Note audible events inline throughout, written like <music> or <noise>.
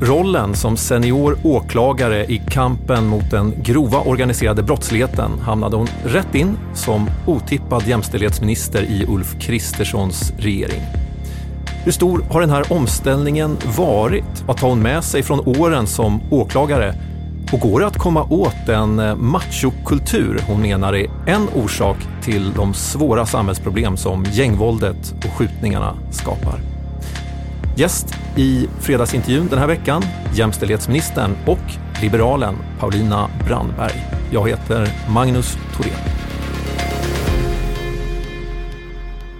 rollen som senior åklagare i kampen mot den grova organiserade brottsligheten hamnade hon rätt in som otippad jämställdhetsminister i Ulf Kristerssons regering. Hur stor har den här omställningen varit? Vad tar hon med sig från åren som åklagare? Och går det att komma åt den eh, machokultur hon menar är en orsak till de svåra samhällsproblem som gängvåldet och skjutningarna skapar? Gäst i fredagsintervjun den här veckan, jämställdhetsministern och liberalen Paulina Brandberg. Jag heter Magnus Thorén.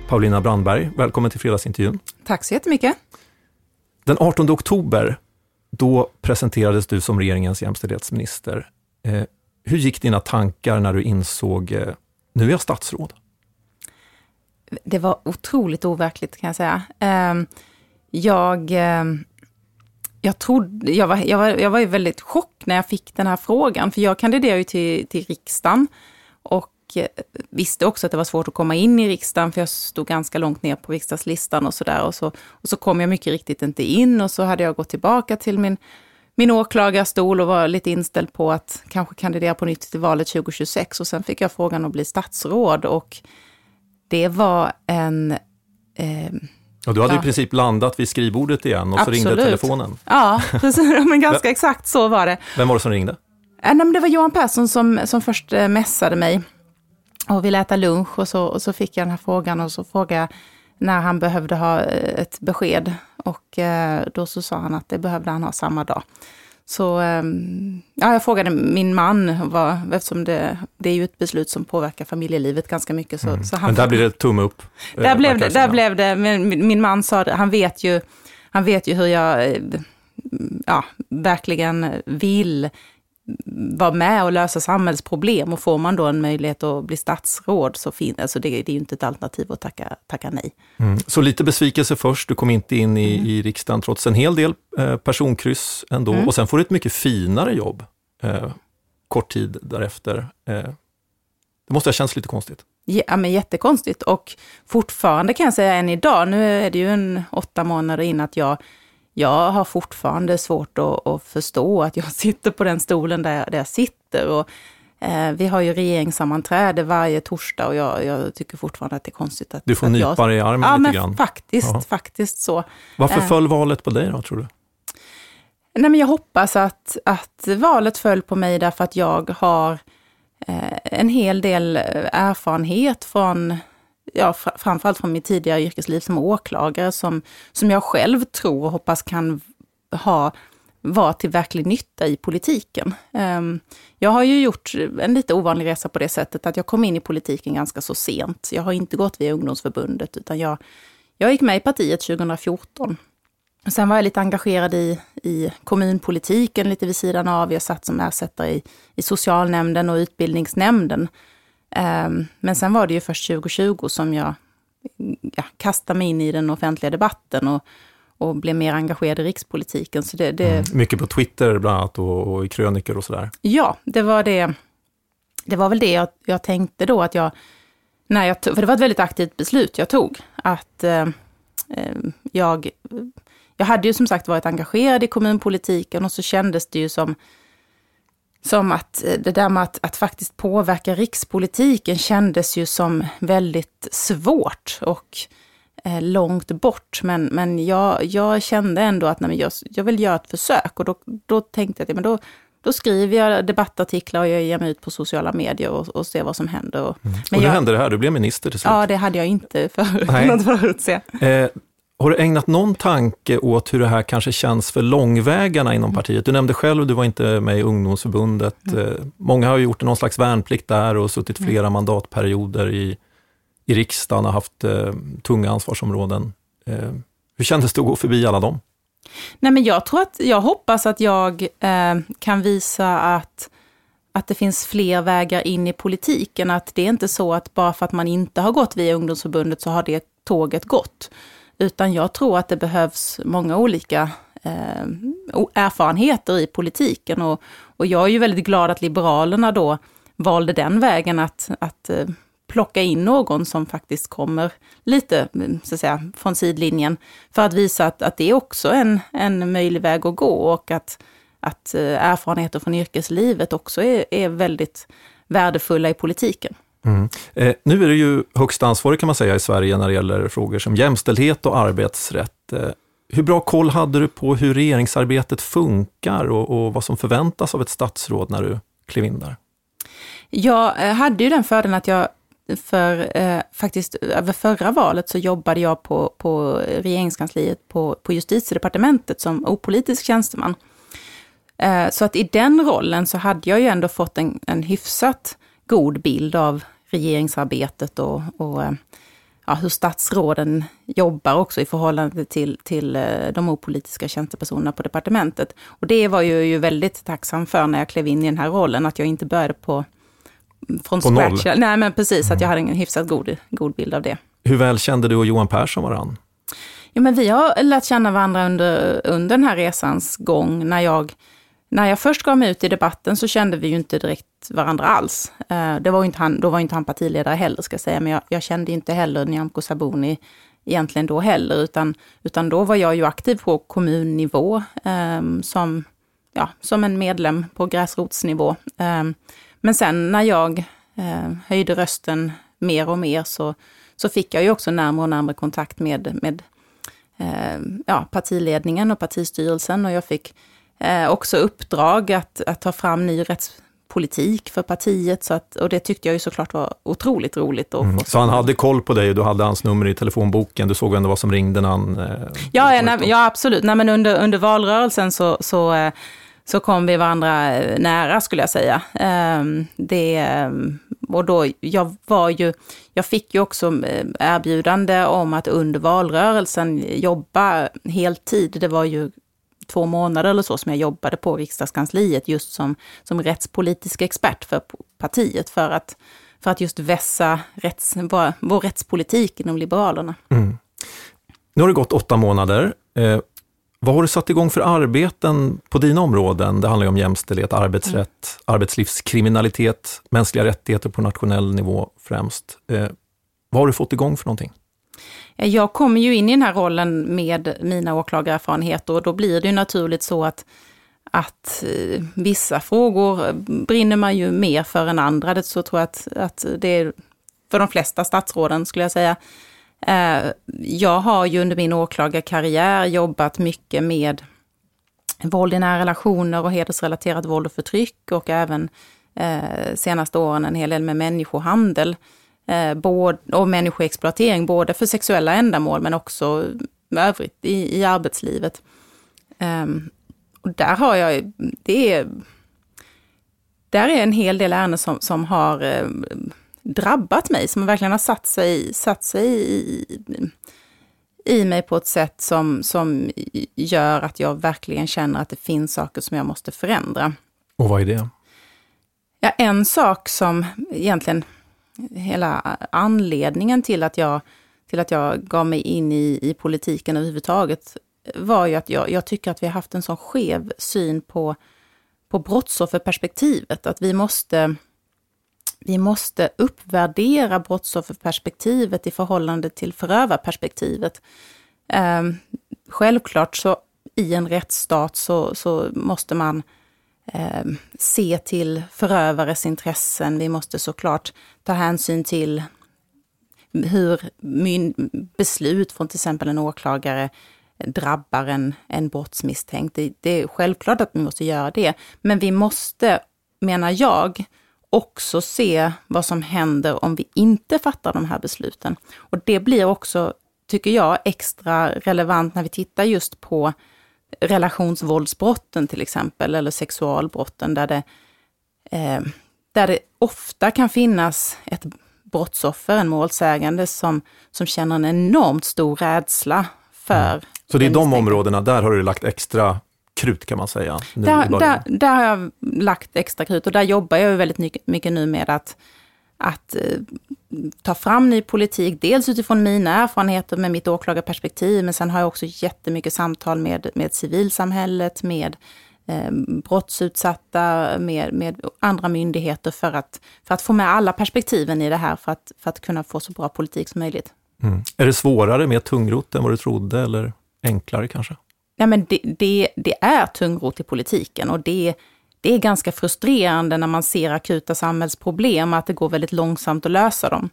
Paulina Brandberg, välkommen till fredagsintervjun. Tack så jättemycket. Den 18 oktober, då presenterades du som regeringens jämställdhetsminister. Eh, hur gick dina tankar när du insåg, eh, nu är jag statsråd? Det var otroligt overkligt kan jag säga. Ehm, jag, eh, jag, trodde, jag, var, jag, var, jag var ju väldigt chock när jag fick den här frågan, för jag kandiderade ju till, till riksdagen och eh, visste också att det var svårt att komma in i riksdagen, för jag stod ganska långt ner på riksdagslistan och sådär. Och så, och så kom jag mycket riktigt inte in och så hade jag gått tillbaka till min, min åklagarstol och var lite inställd på att kanske kandidera på nytt till valet 2026. Och sen fick jag frågan att bli statsråd och det var en eh, och du hade Ja. i princip landat vid skrivbordet igen och så ringde Absolut. telefonen. Ja, <laughs> precis. Men ganska exakt så var det. Vem var det som ringde? Eh, Nej, men det var Johan Persson som, som först eh, messade mig och ville äta lunch och så, och så fick jag den här frågan och så frågade jag när han behövde ha eh, ett besked. Och då så sa han att det behövde han ha samma dag. Så eh, ja, jag frågade min man, vad, eftersom det, det är ju ett beslut som påverkar familjelivet ganska mycket. Så, så han Mm. Men där blir det tumme upp. eh, där blev det, där blev det men min min man sa det, han vet ju, han vet ju hur jag eh, ja, verkligen vill vara med och lösa samhällsproblem. Och får man då en möjlighet att bli statsråd så fin, alltså det, det är ju inte ett alternativ att tacka, tacka nej. Mm. Så lite besvikelse först, du kom inte in i, Mm. i riksdagen trots en hel del eh, personkryss ändå. Mm. Och sen får du ett mycket finare jobb eh, kort tid därefter. Eh, det måste ha känts lite konstigt. Ja, men jättekonstigt. Och fortfarande kan jag säga än idag, nu är det ju en åtta månader in, att jag, jag har fortfarande svårt att, att förstå att jag <laughs> sitter på den stolen där, jag- där jag sitter. Och, eh, vi har ju regeringssammanträde varje torsdag och jag, jag tycker fortfarande att det är konstigt att Du får att nypa jag, dig i armen Ja, lite men grann. faktiskt, Ja. faktiskt så. Varför eh. föll valet på dig då, tror du? Nej, men jag hoppas att, att valet föll på mig därför att jag har eh, en hel del eh, erfarenhet från, ja, fr- framförallt från mitt tidigare yrkesliv som åklagare, som, som jag själv tror och hoppas kan ha vara till verklig nytta i politiken. Ehm, jag har ju gjort en lite ovanlig resa på det sättet att jag kom in i politiken ganska så sent. Jag har inte gått via ungdomsförbundet, utan jag, jag gick med i partiet 2014. Sen var jag lite engagerad i, i kommunpolitiken lite vid sidan av. Jag satt som ersättare i, i socialnämnden och utbildningsnämnden. Ehm, men sen var det ju först 2020 som jag ja, kastade mig in i den offentliga debatten och, och blev mer engagerad i rikspolitiken. Så det, det, Mm. Mycket på Twitter bland annat och, och i krönikor och sådär. Ja, det var det. Det var väl det jag, jag tänkte då att jag, när jag tog, för det var ett väldigt aktivt beslut jag tog, att eh, eh, jag, jag hade ju som sagt varit engagerad i kommunpolitiken och så kändes det ju som, som att eh, det där med att, att faktiskt påverka rikspolitiken kändes ju som väldigt svårt och eh, långt bort. Men, men jag, jag kände ändå att nej, jag, jag vill göra ett försök. Och då, då tänkte jag att men då, då skriver jag debattartiklar och jag ger mig ut på sociala medier och, och ser vad som händer. Och, mm. men och nu hände det här, du blev minister till slut. Ja, det hade jag inte för, <laughs> kunnat förutse. Eh, har du ägnat någon tanke åt hur det här kanske känns för långvägarna inom partiet? Du nämnde själv, du var inte med i ungdomsförbundet. Mm. Eh, många har gjort någon slags värnplikt där och suttit mm. flera mm. mandatperioder i, i riksdagen och haft eh, tunga ansvarsområden. Eh, hur kändes det att gå förbi alla dem? Nej, men jag tror att, jag hoppas att jag eh, kan visa att, att det finns fler vägar in i politiken. Att det är inte så att bara för att man inte har gått via ungdomsförbundet så har det tåget gått. Utan jag tror att det behövs många olika eh, erfarenheter i politiken. Och, och jag är ju väldigt glad att Liberalerna då valde den vägen att, att eh, plocka in någon som faktiskt kommer lite mm, så att säga, från sidlinjen. För att visa att, att det är också en, en möjlig väg att gå och att, att eh, erfarenheter från yrkeslivet också är, är väldigt värdefulla i politiken. Mm. Eh, nu är du ju högst ansvarig kan man säga i Sverige när det gäller frågor som jämställdhet och arbetsrätt. Eh, hur bra koll hade du på hur regeringsarbetet funkar och, och vad som förväntas av ett statsråd när du klev in där? Jag eh, hade ju den fördelen att jag för eh, faktiskt över förra valet så jobbade jag på, på regeringskansliet på, på justitiedepartementet som opolitisk tjänsteman. Eh, så att i den rollen så hade jag ju ändå fått en, en hyfsat god bild av regeringsarbetet och, och eh, ja, hur statsråden jobbar också i förhållande till, till eh, de opolitiska tjänstepersonerna på departementet. Och det var jag ju väldigt tacksam för när jag klev in i den här rollen, att jag inte började på från på scratch. Noll. Nej, men precis, mm. att jag hade en hyfsat god, god bild av det. Hur väl kände du och Johan Persson varandra? Ja, men vi har lärt känna varandra under, under den här resans gång. När jag, när jag först gav mig ut i debatten så kände vi ju inte direkt varandra alls. Eh, det var inte han, då var inte han partiledare heller, ska jag säga, men jag, jag kände inte heller Nyamko Sabuni egentligen då heller, utan, utan då var jag ju aktiv på kommunnivå eh, som, ja, som en medlem på gräsrotsnivå. Eh, men sen när jag eh, höjde rösten mer och mer så, så fick jag ju också närmare och närmare kontakt med, med eh, ja, partiledningen och partistyrelsen och jag fick eh, också uppdrag att, att ta fram ny rättspolitik för partiet. Så att, och det tyckte jag ju såklart var otroligt roligt. Mm. Så han hade koll på dig och du hade hans nummer i telefonboken, du såg ändå vad som ringde när han... Eh, ja, nej, ja, absolut. Nej, men under, under valrörelsen så, så eh, så kom vi varandra eh, nära skulle jag säga. Ehm, det, ehm, och då, jag var ju, jag fick ju också eh, erbjudande om att under valrörelsen jobba heltid. Det var ju två månader eller så som jag jobbade på riksdagskansliet just som, som rättspolitisk expert för partiet för att, för att just vässa rätts, vår, vår rättspolitik inom Liberalerna. Mm. Nu har det gått åtta månader. Eh, vad har du satt igång för arbeten på dina områden? Det handlar ju om jämställdhet, arbetsrätt, mm. arbetslivskriminalitet, mänskliga rättigheter på nationell nivå främst. Eh, vad har du fått igång för någonting? Jag kommer ju in i den här rollen med mina åklagarerfarenheter och då blir det ju naturligt så att, att eh, vissa frågor eh, brinner man ju mer för än andra. Det så tror jag att, att det är för de flesta statsråden skulle jag säga. Eh, jag har ju under min åklagarkarriär jobbat mycket med våld i nära relationer och hedersrelaterat våld och förtryck och även eh, senaste åren en hel del med människohandel eh, och människoexploatering, både för sexuella ändamål men också övrigt i, i arbetslivet. Um, och där har jag, det är, där är en hel del ärenden som, som har eh, drabbat mig, som verkligen har satt sig, satt sig i, i mig på ett sätt som, som gör att jag verkligen känner att det finns saker som jag måste förändra. Och vad är det? Ja, en sak som egentligen hela anledningen till att jag, till att jag gav mig in i, i politiken överhuvudtaget var ju att jag, jag tycker att vi har haft en sån skev syn på, på brottsofferperspektivet. Att vi måste vi måste uppvärdera brottsofferperspektivet i förhållande till förövarperspektivet. Eh, självklart så i en rättsstat så, så måste man eh, se till förövares intressen. Vi måste såklart ta hänsyn till hur beslut från till exempel en åklagare drabbar en, en brottsmisstänkt. Det, det är självklart att vi måste göra det, men vi måste, menar jag, också se vad som händer om vi inte fattar de här besluten. Och det blir också, tycker jag, extra relevant när vi tittar just på relationsvåldsbrotten till exempel, eller sexualbrotten, där det, eh, där det ofta kan finnas ett brottsoffer, en målsägande, som, som känner en enormt stor rädsla för... Mm. Så det är de områdena, där har du lagt extra krut kan man säga? Där, där, där, har jag lagt extra krut och där jobbar jag väldigt mycket nu med att, att eh, ta fram ny politik, dels utifrån mina erfarenheter med mitt åklagarperspektiv, men sen har jag också jättemycket samtal med, med civilsamhället, med eh, brottsutsatta, med, med andra myndigheter för att, för att få med alla perspektiven i det här för att, för att kunna få så bra politik som möjligt. Mm. Är det svårare, mer tungrot än vad du trodde eller enklare kanske? Ja, men det, det, det är tungrot i politiken och det, det är ganska frustrerande när man ser akuta samhällsproblem, att det går väldigt långsamt att lösa dem.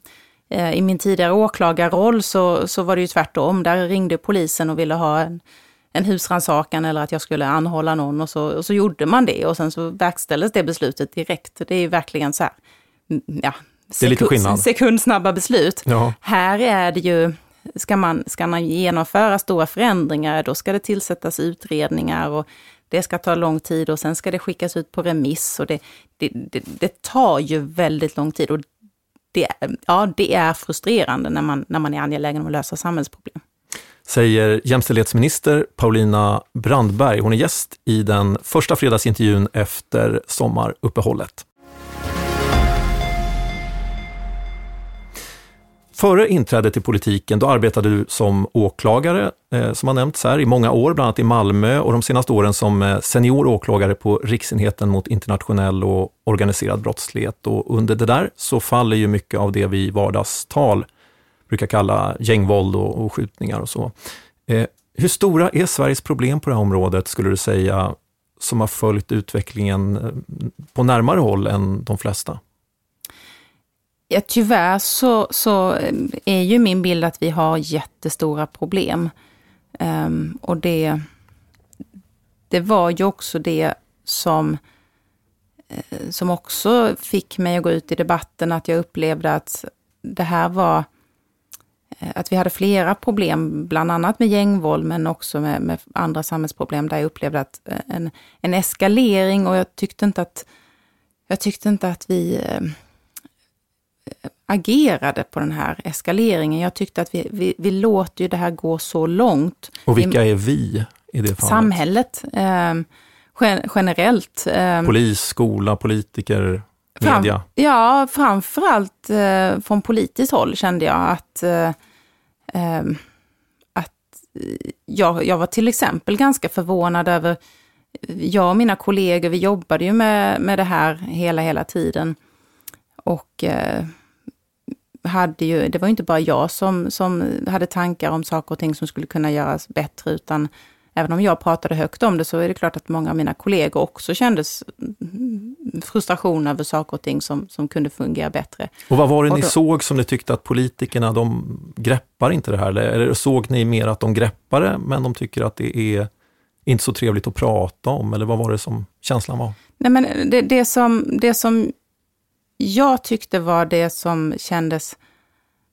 Eh, I min tidigare åklagarroll så, så var det ju tvärtom. Där ringde polisen och ville ha en, en husrannsakan eller att jag skulle anhålla någon och så, och så gjorde man det och sen så verkställdes det beslutet direkt. Det är verkligen så här, mm, ja, sekund, sekundsnabba beslut. Ja. Här är det ju ska man, ska man genomföra stora förändringar, då ska det tillsättas utredningar och det ska ta lång tid och sen ska det skickas ut på remiss och det, det, det, det tar ju väldigt lång tid. Och det, ja, det är frustrerande när man, när man är angelägen om att lösa samhällsproblem. Säger jämställdhetsminister Paulina Brandberg. Hon är gäst i den första fredagsintervjun efter sommaruppehållet. Före inträdet i politiken, då arbetade du som åklagare, eh, som har nämnts här, i många år, bland annat i Malmö och de senaste åren som eh, senior åklagare på Riksenheten mot internationell och organiserad brottslighet. Och under det där så faller ju mycket av det vi i vardagstal brukar kalla gängvåld och, och skjutningar och så. Eh, hur stora är Sveriges problem på det här området, skulle du säga, som har följt utvecklingen eh, på närmare håll än de flesta? Ja, tyvärr så, så ehm, är ju min bild att vi har jättestora problem. Um, och det, det var ju också det som, eh, som också fick mig att gå ut i debatten, att jag upplevde att det här var eh, att vi hade flera problem, bland annat med gängvåld, men också med, med andra samhällsproblem, där jag upplevde att eh, en, en eskalering och jag tyckte inte att, jag tyckte inte att vi agerade på den här eskaleringen. Jag tyckte att vi, vi, vi låter ju det här gå så långt. Och vilka är vi i det fallet? Samhället, eh, generellt. Eh, Polis, skola, politiker, media? Fram, ja, framförallt eh, från politiskt håll kände jag att, eh, ehm, att jag, jag var till exempel ganska förvånad över, jag och mina kollegor, vi jobbade ju med, med det här hela, hela tiden. Och eh, hade ju, det var inte bara jag som, som hade tankar om saker och ting som skulle kunna göras bättre, utan även om jag pratade högt om det så är det klart att många av mina kollegor också kändes frustration över saker och ting som, som kunde fungera bättre. Och vad var det ni då, såg som ni tyckte att politikerna, de greppar inte det här? Eller såg ni mer att de greppar det, men de tycker att det är inte så trevligt att prata om? Eller vad var det som känslan var? Nej, men det, det, som, det som jag tyckte var det som kändes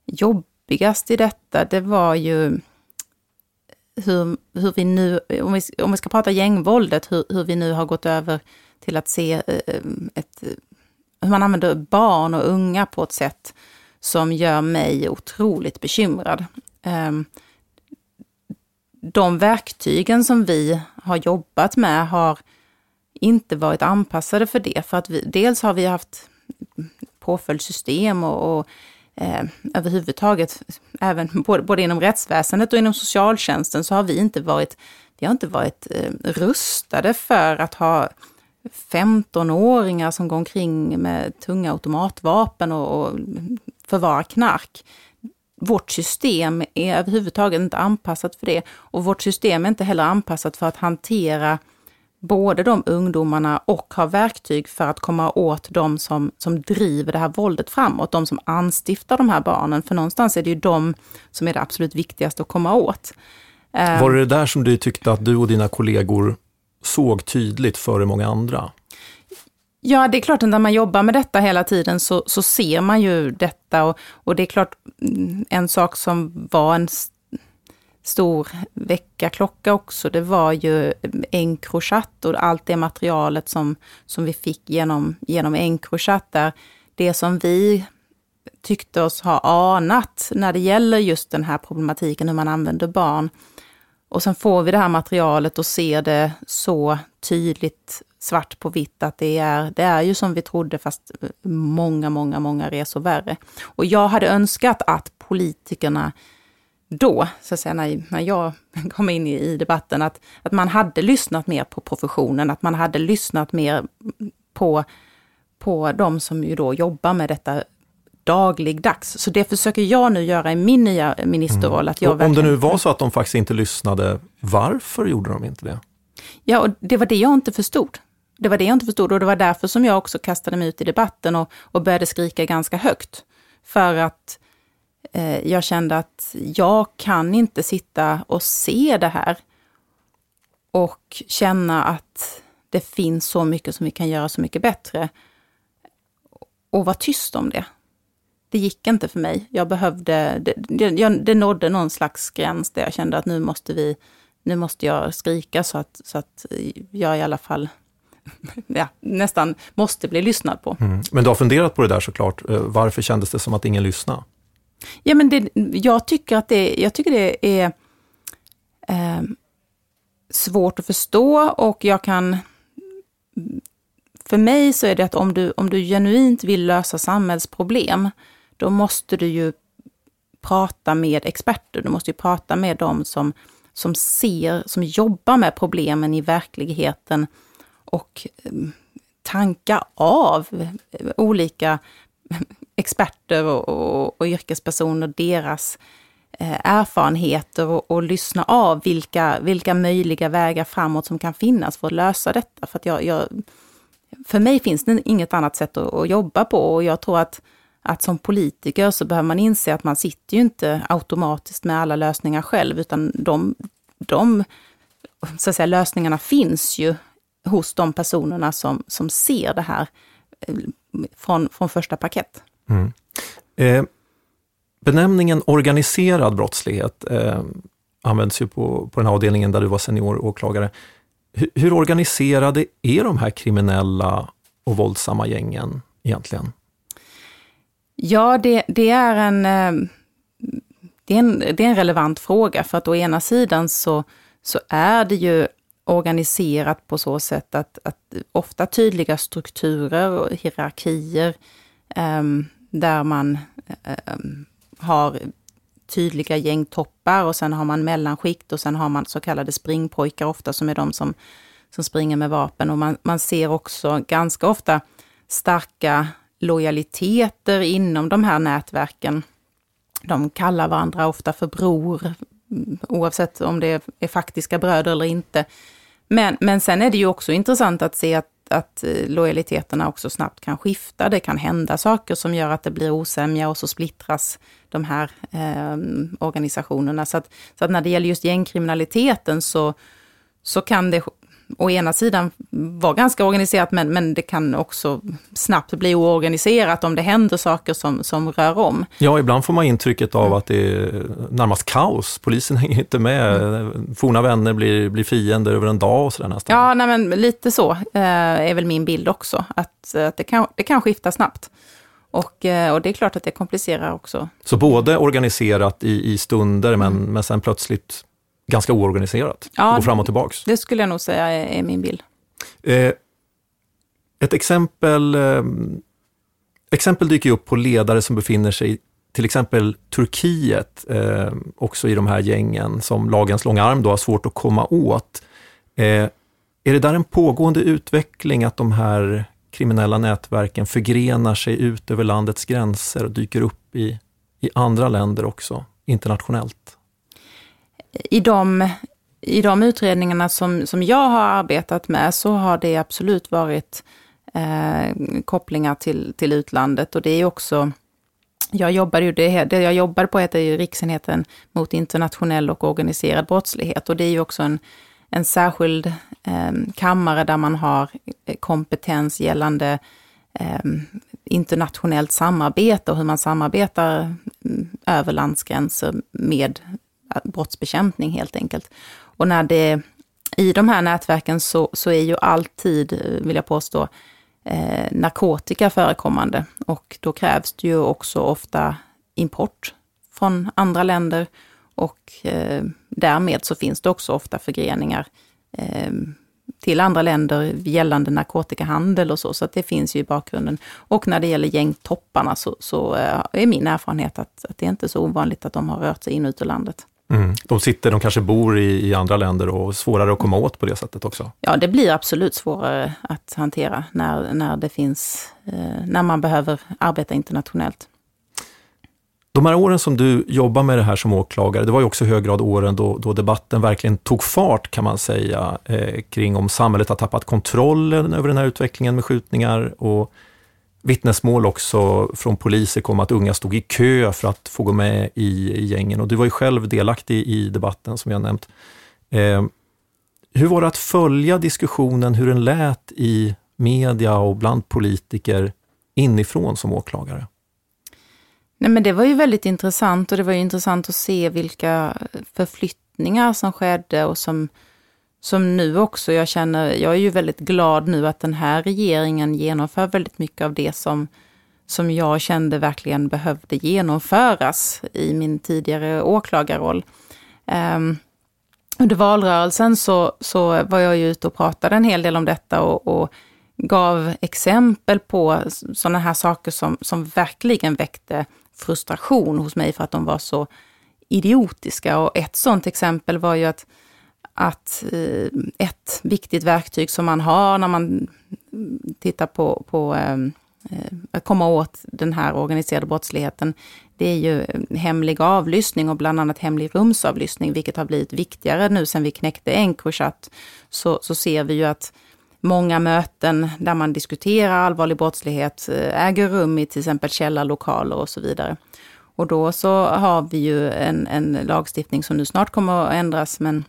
jobbigast i detta, det var ju hur, hur vi nu, om vi, om vi ska prata gängvåldet, hur, hur vi nu har gått över till att se eh, eh ett, hur man använder barn och unga på ett sätt som gör mig otroligt bekymrad. Ehm, de verktygen som vi har jobbat med har inte varit anpassade för det. För att vi, dels har vi haft påföljdssystem och, och eh, överhuvudtaget, även både, både inom rättsväsendet och inom socialtjänsten, så har vi inte varit, vi har inte varit eh, rustade för att ha 15-åringar som går omkring med tunga automatvapen och, och förvarar knark. Vårt system är överhuvudtaget inte anpassat för det och vårt system är inte heller anpassat för att hantera både de ungdomarna och ha verktyg för att komma åt de som, som driver det här våldet framåt, de som anstiftar de här barnen. För någonstans är det ju de som är det absolut viktigaste att komma åt. Eh, Var det det där som du tyckte att du och dina kollegor såg tydligt före många andra? Ja, det är klart att när man jobbar med detta hela tiden så, så ser man ju detta och, och det är klart mm, en sak som var en stor väckarklocka också, det var ju Encrochat och allt det materialet som, som vi fick genom, genom Encrochat där det som vi tyckte oss ha anat när det gäller just den här problematiken hur man använder barn. Och sen får vi det här materialet och ser det så tydligt svart på vitt att det är, det är ju som vi trodde fast många, många, många resor värre. Och jag hade önskat att politikerna då, så att säga, när, jag <laughs> kom in i, debatten, att, att man hade lyssnat mer på professionen, att man hade lyssnat mer på, på de som ju då jobbar med detta dagligdags. Så det försöker jag nu göra i min nya ministerroll. Mm. Att jag Om det nu var så att de faktiskt inte lyssnade, varför gjorde de inte det? Ja, och det var det jag inte förstod. Det var det jag inte förstod och det var därför som jag också kastade mig ut i debatten och, och började skrika ganska högt. För att Eh, jag kände att jag kan inte sitta och se det här och känna att det finns så mycket som vi kan göra så mycket bättre. Och vara tyst om det. Det gick inte för mig. Jag behövde, det, det, det nådde någon slags gräns där jag kände att nu måste vi, nu måste jag skrika så att, så att jag i alla fall <laughs> ja, nästan måste bli lyssnad på. Mm. Men du har funderat på det där såklart. Eh, varför kändes det som att ingen lyssnade? Ja, men det, jag, tycker att det, jag tycker det är eh, svårt att förstå och jag kan... För mig så är det att om du, om du genuint vill lösa samhällsproblem, då måste du ju prata med experter. Du måste ju prata med dem som, som ser, som jobbar med problemen i verkligheten och eh, tanka av olika experter och, och, och yrkespersoner, deras eh, erfarenheter och, och, lyssna av vilka, vilka möjliga vägar framåt som kan finnas för att lösa detta. För, att jag, jag för mig finns det inget annat sätt att, att, jobba på och jag tror att, att som politiker så behöver man inse att man sitter ju inte automatiskt med alla lösningar själv, utan de, de så att säga, lösningarna finns ju hos de personerna som, som ser det här eh, från, från första paket. Mm. Eh, benämningen organiserad brottslighet eh, används ju på, på den här avdelningen där du var senioråklagare. Hur, hur organiserade är de här kriminella och våldsamma gängen egentligen? Ja, det, det, är en, eh, det, är en, det är en relevant fråga, för att å ena sidan så, så är det ju organiserat på så sätt att, att ofta tydliga strukturer och hierarkier um, där man eh, eh, har tydliga gängtoppar och sen har man mellanskikt och sen har man så kallade springpojkar ofta som är de som, som springer med vapen. Och man, man ser också ganska ofta starka lojaliteter inom de här nätverken. De kallar varandra ofta för bror, oavsett om det är faktiska bröder eller inte. Men, men sen är det ju också intressant att se att, att eh, lojaliteterna också snabbt kan skifta. Det kan hända saker som gör att det blir osämja och så splittras de här eh, organisationerna. Så att, så att när det gäller just gängkriminaliteten så, så kan det å ena sidan vara ganska organiserat, men, men det kan också snabbt bli oorganiserat om det händer saker som, som rör om. Ja, ibland får man intrycket av mm. att det är närmast kaos. Polisen <laughs> hänger inte med. Mm. Forna vänner blir, blir fiender över en dag och sådär nästan. Ja, nej, men lite så eh, är väl min bild också. Att, att det, kan, det kan skifta snabbt. Och, eh, och, det är klart att det komplicerar också. Så både organiserat i, i stunder, men, mm. men sen plötsligt ganska oorganiserat. Ja, går fram och tillbaks. Det skulle jag nog säga är, är min bild. Eh, ett exempel, eh, exempel dyker upp på ledare som befinner sig till exempel Turkiet, eh, också i de här gängen, som lagens långa arm då har svårt att komma åt. Eh, är det där en pågående utveckling, att de här kriminella nätverken förgrenar sig ut över landets gränser och dyker upp i, i andra länder också, internationellt? I de, i de utredningarna som, som jag har arbetat med så har det absolut varit eh, kopplingar till, till utlandet. Och det är också jag jobbar ju, det, det jag jobbade på heter ju Riksenheten mot internationell och organiserad brottslighet. Och det är ju också en, en särskild eh, kammare där man har eh, kompetens gällande eh, internationellt samarbete och hur man samarbetar mm, över landsgränser med brottsbekämpning helt enkelt. Och när det, i de här nätverken så, så är ju alltid, eh, vill jag påstå, eh, narkotika förekommande. Och då krävs det ju också ofta import från andra länder och eh, därmed så finns det också ofta förgreningar eh, till andra länder gällande narkotikahandel och så, så att det finns ju i bakgrunden. Och när det gäller gängtopparna så, så eh, är min erfarenhet att, att det är inte så ovanligt att de har rört sig in och ut ur landet. Mm. De sitter, de kanske bor i, i, andra länder och svårare att komma åt på det sättet också? Ja, det blir absolut svårare att hantera när, när det finns, eh, när man behöver arbeta internationellt. De här åren som du jobbar med det här som åklagare, det var ju också i hög grad åren då, då debatten verkligen tog fart kan man säga, eh, kring om samhället har tappat kontrollen över den här utvecklingen med skjutningar och vittnesmål också från poliser kom att unga stod i kö för att få gå med i gängen och du var ju själv delaktig i debatten som jag nämnt. Eh, hur var det att följa diskussionen, hur den lät i media och bland politiker inifrån som åklagare? Nej, men det var ju väldigt intressant och det var ju intressant att se vilka förflyttningar som skedde och som, som nu också, jag känner, jag är ju väldigt glad nu att den här regeringen genomför väldigt mycket av det som, som jag kände verkligen behövde genomföras i min tidigare åklagarroll. Um, under valrörelsen så, så var jag ju ute och pratade en hel del om detta och, och gav exempel på sådana här saker som, som verkligen väckte frustration hos mig för att de var så idiotiska. Och ett sådant exempel var ju att, att eh, ett viktigt verktyg som man har när man tittar på, på ehm, eh, att komma åt den här organiserade brottsligheten, det är ju eh, hemlig avlyssning och bland annat hemlig rumsavlyssning, vilket har blivit viktigare nu sen vi knäckte Encrochat. Så, så ser vi ju att många möten där man diskuterar allvarlig brottslighet äger rum i till exempel källarlokaler och så vidare. Och då så har vi ju en, en lagstiftning som nu snart kommer att ändras, men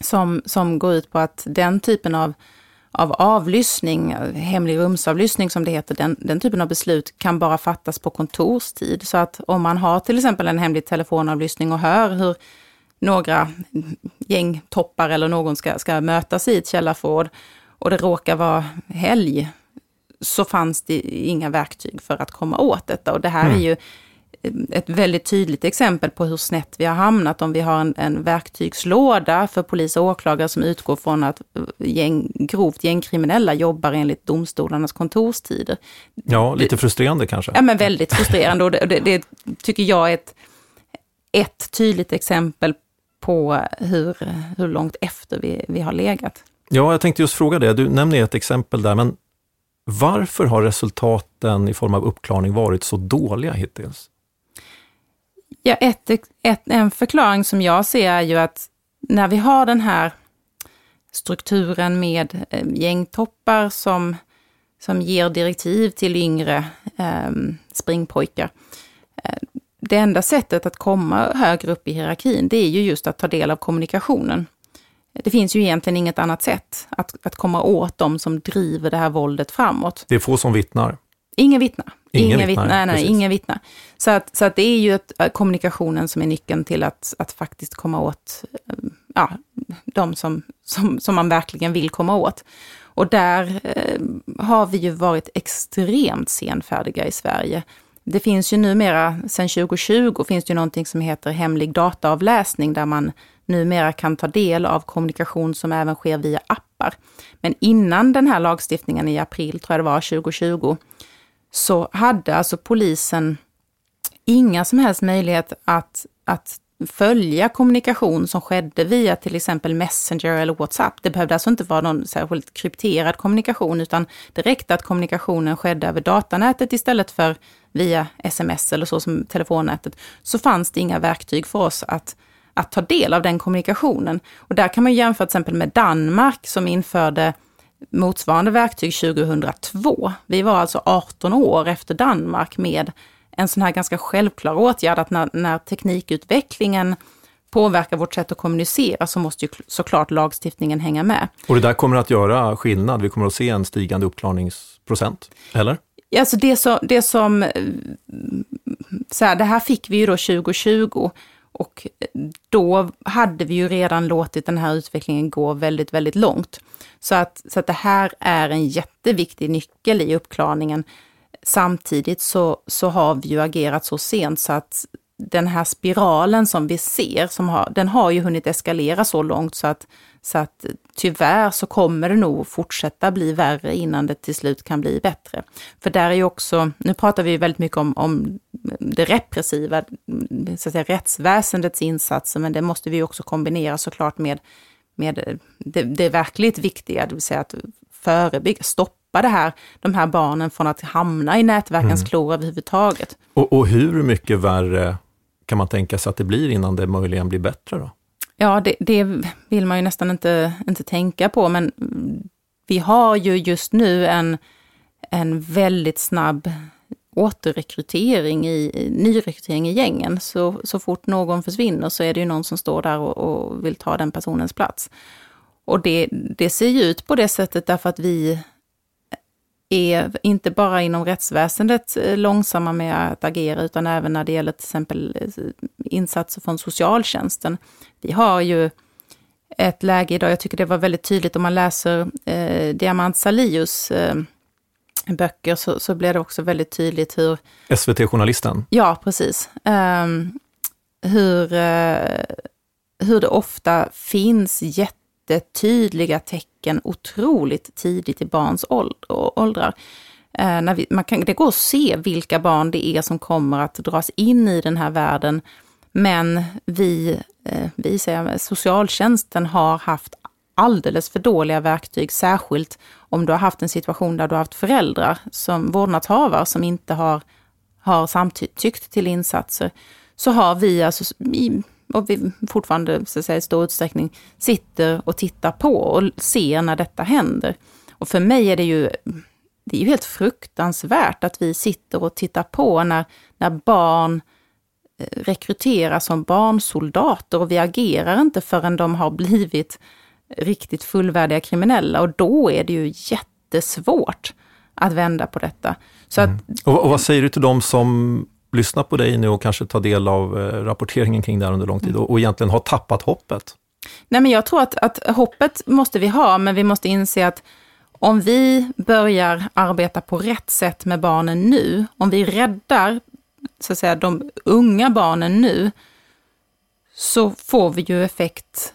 som, som går ut på att den typen av, av avlyssning, hemlig rumsavlyssning som det heter, den, den typen av beslut kan bara fattas på kontorstid. Så att om man har till exempel en hemlig telefonavlyssning och hör hur några gängtoppar eller någon ska, ska mötas i ett källarförråd och det råkar vara helg, så fanns det inga verktyg för att komma åt detta. Och det här mm. är ju ett väldigt tydligt exempel på hur snett vi har hamnat om vi har en, en verktygslåda för polis och åklagare som utgår från att gäng, grovt gängkriminella jobbar enligt domstolarnas kontorstider. Ja, lite frustrerande kanske. Ja, men väldigt frustrerande och det, det, det tycker jag är ett, ett tydligt exempel på hur, hur långt efter vi, vi har legat. Ja, jag tänkte just fråga det. Du nämner ett exempel där, men varför har resultaten i form av uppklarning varit så dåliga hittills? Ja, ett, ett, en förklaring som jag ser är ju att när vi har den här strukturen med eh, gängtoppar som, som ger direktiv till yngre eh, springpojkar. Det enda sättet att komma högre upp i hierarkin, det är ju just att ta del av kommunikationen. Det finns ju egentligen inget annat sätt att, att komma åt dem som driver det här våldet framåt. Det är få som vittnar. Ingen vittnar. Ingen, ingen vittnar, nej, nej, ingen vittnar. Så att, så att det är ju ett, äh, kommunikationen som är nyckeln till att, att faktiskt komma åt äh, ja, de som, som, som man verkligen vill komma åt. Och där eh, har vi ju varit extremt senfärdiga i Sverige. Det finns ju numera, sedan 2020, finns det ju någonting som heter hemlig dataavläsning, där man numera kan ta del av kommunikation som även sker via appar. Men innan den här lagstiftningen i april, tror jag det var, 2020, så hade alltså polisen inga som helst möjlighet att, att följa kommunikation som skedde via till exempel Messenger eller WhatsApp. Det behövde alltså inte vara någon särskilt krypterad kommunikation, utan det räckte att kommunikationen skedde över datanätet istället för via sms eller så som telefonnätet. Så fanns det inga verktyg för oss att att ta del av den kommunikationen. Och där kan man jämföra till exempel med Danmark som införde motsvarande verktyg 2002. Vi var alltså 18 år efter Danmark med en sån här ganska självklar åtgärd att när, när teknikutvecklingen påverkar vårt sätt att kommunicera så måste ju såklart lagstiftningen hänga med. Och det där kommer att göra skillnad? Vi kommer att se en stigande uppklarningsprocent, eller? Alltså det, så, det som, så här, det här fick vi ju då 2020 och då hade vi ju redan låtit den här utvecklingen gå väldigt, väldigt långt. Så att, så att det här är en jätteviktig nyckel i uppklarningen. Samtidigt så, så har vi ju agerat så sent så att den här spiralen som vi ser, som har, den har ju hunnit eskalera så långt så att, så att tyvärr så kommer det nog fortsätta bli värre innan det till slut kan bli bättre. För där är ju också, nu pratar vi väldigt mycket om, om det repressiva, så att säga, rättsväsendets insatser, men det måste vi också kombinera såklart med, med det, det verkligt viktiga, det vill säga att förebygga, stoppa det här, de här barnen från att hamna i nätverkens mm. klor överhuvudtaget. Och, och hur mycket värre kan man tänka sig att det blir innan det möjligen blir bättre då? Ja, det, det, vill man ju nästan inte, inte tänka på, men vi har ju just nu en, en väldigt snabb återrekrytering i, nyrekrytering i gängen. Så, så fort någon försvinner så är det ju någon som står där och, och vill ta den personens plats. Och det, det ser ju ut på det sättet därför att vi är inte bara inom rättsväsendet eh, långsamma med att agera, utan även när det gäller till exempel eh, insatser från socialtjänsten. Vi har ju ett läge idag, jag tycker det var väldigt tydligt om man läser eh, Diamant Salius eh, böcker, så, så blir det också väldigt tydligt hur... SVT-journalisten? Ja, precis. Um, hur, uh, hur det ofta finns jätte jättetydliga tecken otroligt tidigt i barns åldrar. Eh, när vi, man kan, det går att se vilka barn det är som kommer att dras in i den här världen. Men vi, eh, vi säger, socialtjänsten har haft alldeles för dåliga verktyg, särskilt om du har haft en situation där du har haft föräldrar som vårdnadshavare som inte har, har samtyckt till insatser. Så har vi alltså och vi fortfarande så att säga, i stor utsträckning sitter och tittar på och ser när detta händer. Och för mig är det ju, det är ju helt fruktansvärt att vi sitter och tittar på när, när barn eh, rekryteras som barnsoldater och vi agerar inte förrän de har blivit riktigt fullvärdiga kriminella och då är det ju jättesvårt att vända på detta. Så att, mm. och, och vad säger du till de som lyssna på dig nu och kanske ta del av eh, rapporteringen kring det här under lång tid och, och egentligen har tappat hoppet? Nej, men jag tror att, att hoppet måste vi ha, men vi måste inse att om vi börjar arbeta på rätt sätt med barnen nu, om vi räddar så att säga, de unga barnen nu, så får vi ju effekt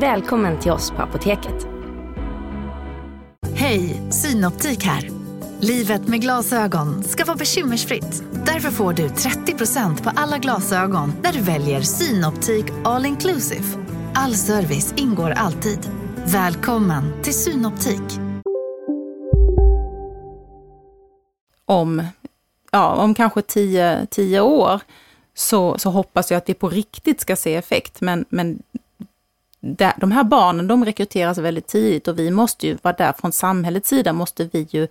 Välkommen till oss på Apoteket. Hej, Synoptik här. Livet med glasögon ska vara bekymmersfritt. Därför får du 30% på alla glasögon när du väljer Synoptik All Inclusive. All service ingår alltid. Välkommen till Synoptik. Om, ja, om kanske tio, tio år så, så hoppas jag att vi på riktigt ska se effekt. Men, men de här barnen de rekryteras väldigt tidigt och vi måste ju vara där från samhällets sida måste vi ju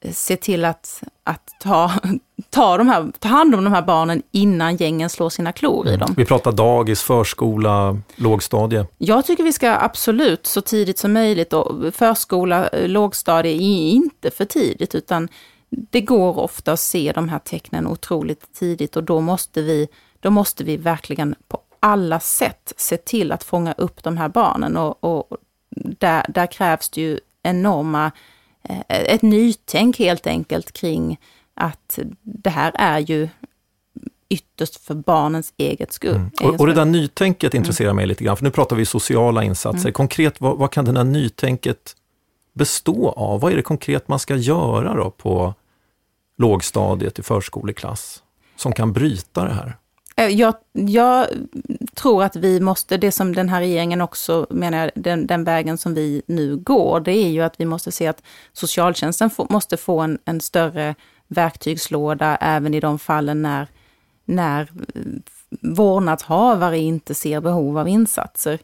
eh, se till att, att ta, <laughs> ta, de här, ta hand om de här barnen innan gängen slår sina klor i mm. dem. Vi pratar dagis, förskola, lågstadie. Jag tycker vi ska absolut så tidigt som möjligt och förskola, eh, lågstadie är inte för tidigt utan det går ofta att se de här tecknen otroligt tidigt och då måste vi, då måste vi verkligen på alla sätt se till att fånga upp de här barnen och, och där, där krävs det ju enorma, eh, ett nytänk helt enkelt kring att det här är ju ytterst för barnens eget skull. Mm. Och, och, det där nytänket mm. intresserar mig lite grann, för nu pratar vi sociala insatser. Mm. Konkret, vad, vad, kan det där nytänket bestå av? Vad är det konkret man ska göra då på lågstadiet i förskoleklass som kan bryta det här? Eh, jag, jag, tror att vi måste, det som den här regeringen också menar, den, den, vägen som vi nu går, det är ju att vi måste se att socialtjänsten få, måste få en, en, större verktygslåda även i de fallen när, när eh, vårdnadshavare inte ser behov av insatser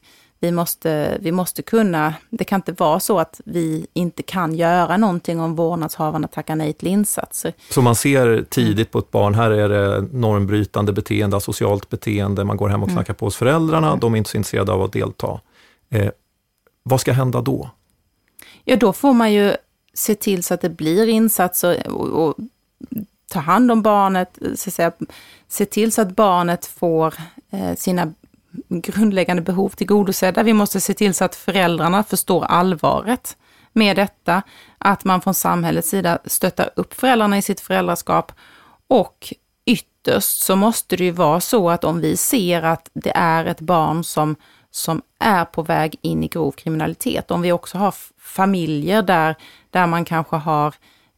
vi måste, vi måste kunna, det kan inte vara så att vi inte kan göra någonting om vårdnadshavarna tackar nej till insatser. Så man ser tidigt på ett barn, här är det normbrytande beteende, socialt beteende, man går hem och mm. knackar på hos föräldrarna, mm. de är inte så intresserade av att delta. Eh, vad ska hända då? Ja, då får man ju se till så att det blir insatser och, och ta hand om barnet, så att säga, se till så att barnet får eh, sina grundläggande behov tillgodosedda. Vi måste se till så att föräldrarna förstår allvaret med detta, att man från samhällets sida stöttar upp föräldrarna i sitt föräldraskap och ytterst så måste det ju vara så att om vi ser att det är ett barn som, som är på väg in i grov kriminalitet, om vi också har familjer där, där man kanske har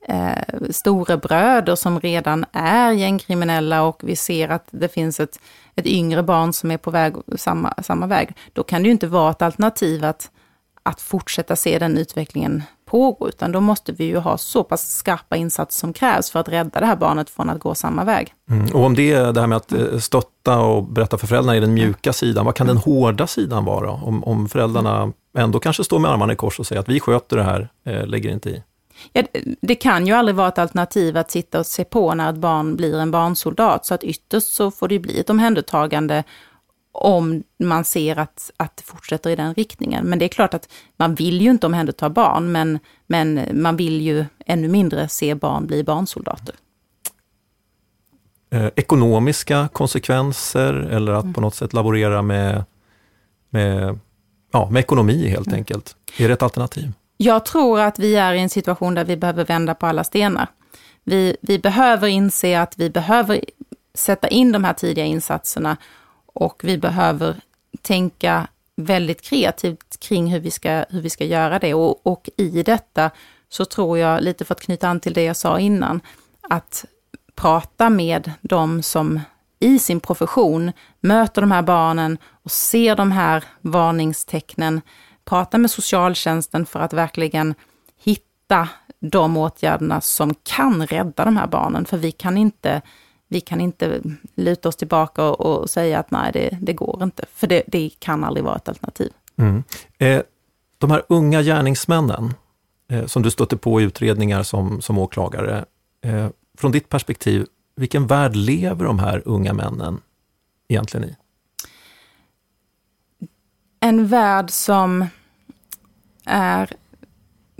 eh, storebröder som redan är gängkriminella och vi ser att det finns ett, ett yngre barn som är på väg samma, samma väg, då kan det ju inte vara ett alternativ att, att fortsätta se den utvecklingen pågå, utan då måste vi ju ha så pass skarpa insatser som krävs för att rädda det här barnet från att gå samma väg. Mm. Och om det är det här med att eh, stötta och berätta för föräldrarna är den mjuka sidan, vad kan den hårda sidan vara? Om, om föräldrarna ändå kanske står med armarna i kors och säger att vi sköter det här, eh, lägger inte i. Ja, det kan ju aldrig vara ett alternativ att sitta och se på när ett barn blir en barnsoldat, så att ytterst så får det bli ett omhändertagande om man ser att, att det fortsätter i den riktningen. Men det är klart att man vill ju inte omhänderta barn, men, men man vill ju ännu mindre se barn bli barnsoldater. Eh, ekonomiska konsekvenser eller att mm. på något sätt laborera med, med, ja, med ekonomi helt mm. enkelt. Är det ett alternativ? Jag tror att vi är i en situation där vi behöver vända på alla stenar. Vi, vi behöver inse att vi behöver sätta in de här tidiga insatserna och vi behöver tänka väldigt kreativt kring hur vi ska, hur vi ska göra det. Och, och i detta så tror jag, lite för att knyta an till det jag sa innan, att prata med de som i sin profession möter de här barnen och ser de här varningstecknen prata med socialtjänsten för att verkligen hitta de åtgärderna som kan rädda de här barnen. För vi kan inte, vi kan inte luta oss tillbaka och, och säga att nej, det, det går inte. För det, det, kan aldrig vara ett alternativ. Mm. Eh, de här unga gärningsmännen eh, som du stötte på i utredningar som, som åklagare. Eh, från ditt perspektiv, vilken värld lever de här unga männen egentligen i? En värld som är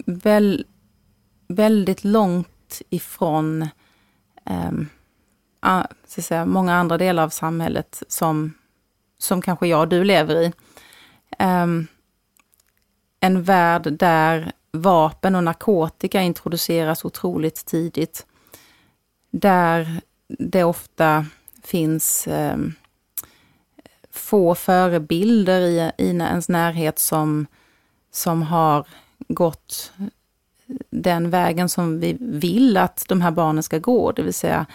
väl, väldigt långt ifrån um, så säga, många andra delar av samhället som, som kanske jag och du lever i. Um, en värld där vapen och narkotika introduceras otroligt tidigt. Där det ofta finns um, få förebilder i, i ens närhet som som har gått den vägen som vi vill att de här barnen ska gå, det vill säga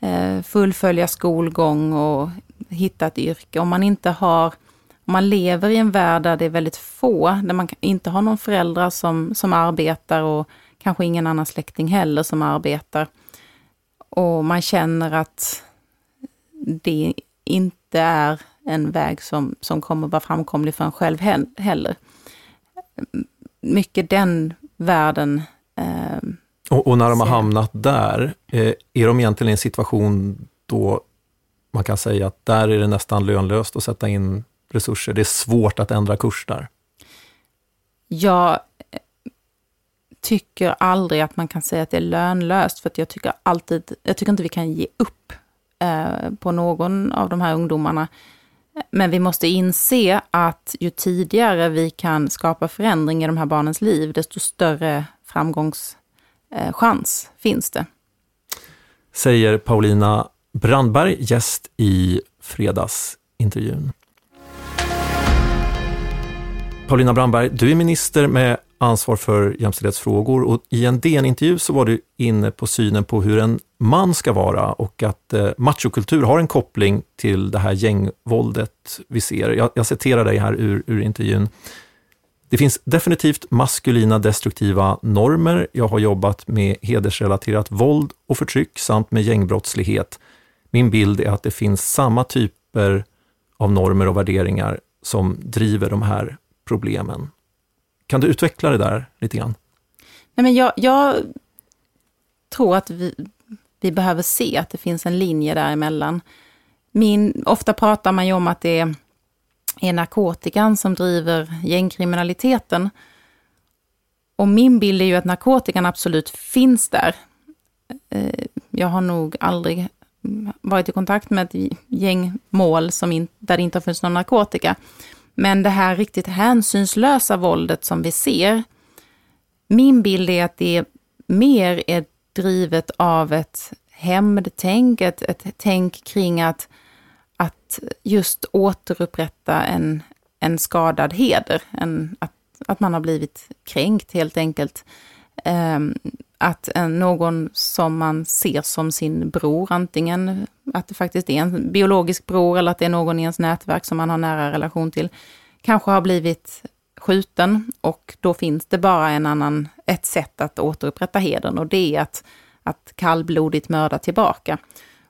eh, fullfölja skolgång och hitta ett yrke. Om man inte har, om man lever i en värld där det är väldigt få, där man inte har någon föräldrar som, som arbetar och kanske ingen annan släkting heller som arbetar. Och man känner att det inte är en väg som, som kommer vara framkomlig för en själv heller mycket den världen. Eh, och, och, när de har hamnat där, eh, är de egentligen i en situation då man kan säga att där är det nästan lönlöst att sätta in resurser. Det är svårt att ändra kurs där. Jag eh, tycker aldrig att man kan säga att det är lönlöst, för att jag tycker alltid, jag tycker inte vi kan ge upp eh, på någon av de här ungdomarna. Men vi måste inse att ju tidigare vi kan skapa förändring i de här barnens liv, desto större framgångschans eh, finns det. säger Paulina Brandberg, gäst i fredagsintervjun. Paulina Brandberg, du är minister med ansvar för jämställdhetsfrågor och i en DN-intervju så var du inne på synen på hur en man ska vara och att eh, machokultur har en koppling till det här gängvåldet vi ser. Jag, jag citerar dig här ur, ur intervjun. Det finns definitivt maskulina destruktiva normer. Jag har jobbat med hedersrelaterat våld och förtryck samt med gängbrottslighet. Min bild är att det finns samma typer av normer och värderingar som driver de här problemen. Kan du utveckla det där lite grann? Nej, men jag, jag tror att vi, vi behöver se att det finns en linje däremellan. Min, ofta pratar man ju om att det är, är narkotikan som driver gängkriminaliteten. Och min bild är ju att narkotikan absolut finns där. Eh, jag har nog aldrig varit i kontakt med ett gängmål som in, där det inte har funnits någon narkotika. Men det här riktigt hänsynslösa våldet som vi ser, min bild är att det mer är drivet av ett hämndtänk, ett, ett tänk kring att, att just återupprätta en, en skadad heder, en, att, att man har blivit kränkt helt enkelt. Um, att en, någon som man ser som sin bror, antingen att det faktiskt är en biologisk bror eller att det är någon i ens nätverk som man har nära relation till, kanske har blivit skjuten och då finns det bara en annan, ett sätt att återupprätta hedern och det är att, att kallblodigt mörda tillbaka.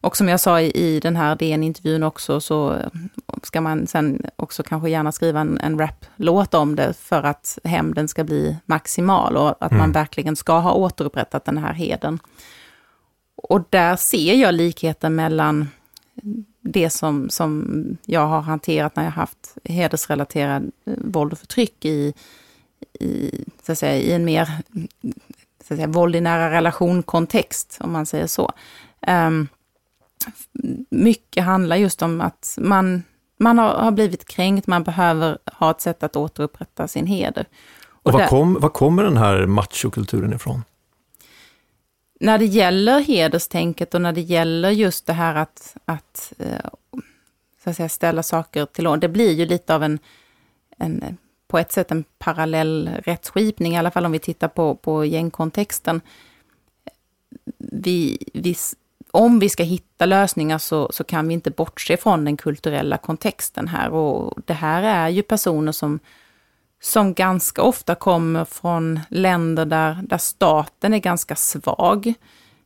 Och som jag sa i, i den här DN-intervjun också, så ska man sen också kanske gärna skriva en, en rap-låt om det för att hämnden ska bli maximal och att mm. man verkligen ska ha återupprättat den här heden. Och där ser jag likheten mellan det som, som jag har hanterat när jag haft hedersrelaterad eh, våld och förtryck i, i, så att säga, i en mer så att säga, våld i nära relation-kontext, om man säger så. Um, mycket handlar just om att man, man har, har, blivit kränkt, man behöver ha ett sätt att återupprätta sin heder. Och, och var, där, kom, var kommer den här machokulturen ifrån? När det gäller hederstänket och när det gäller just det här att, att, eh, så att säga, ställa saker till ordning, det blir ju lite av en, en, på ett sätt en parallell rättsskipning, i alla fall om vi tittar på, på gängkontexten. Vi, vi om vi ska hitta lösningar så, så kan vi inte bortse från den kulturella kontexten här. Och det här är ju personer som, som ganska ofta kommer från länder där, där staten är ganska svag,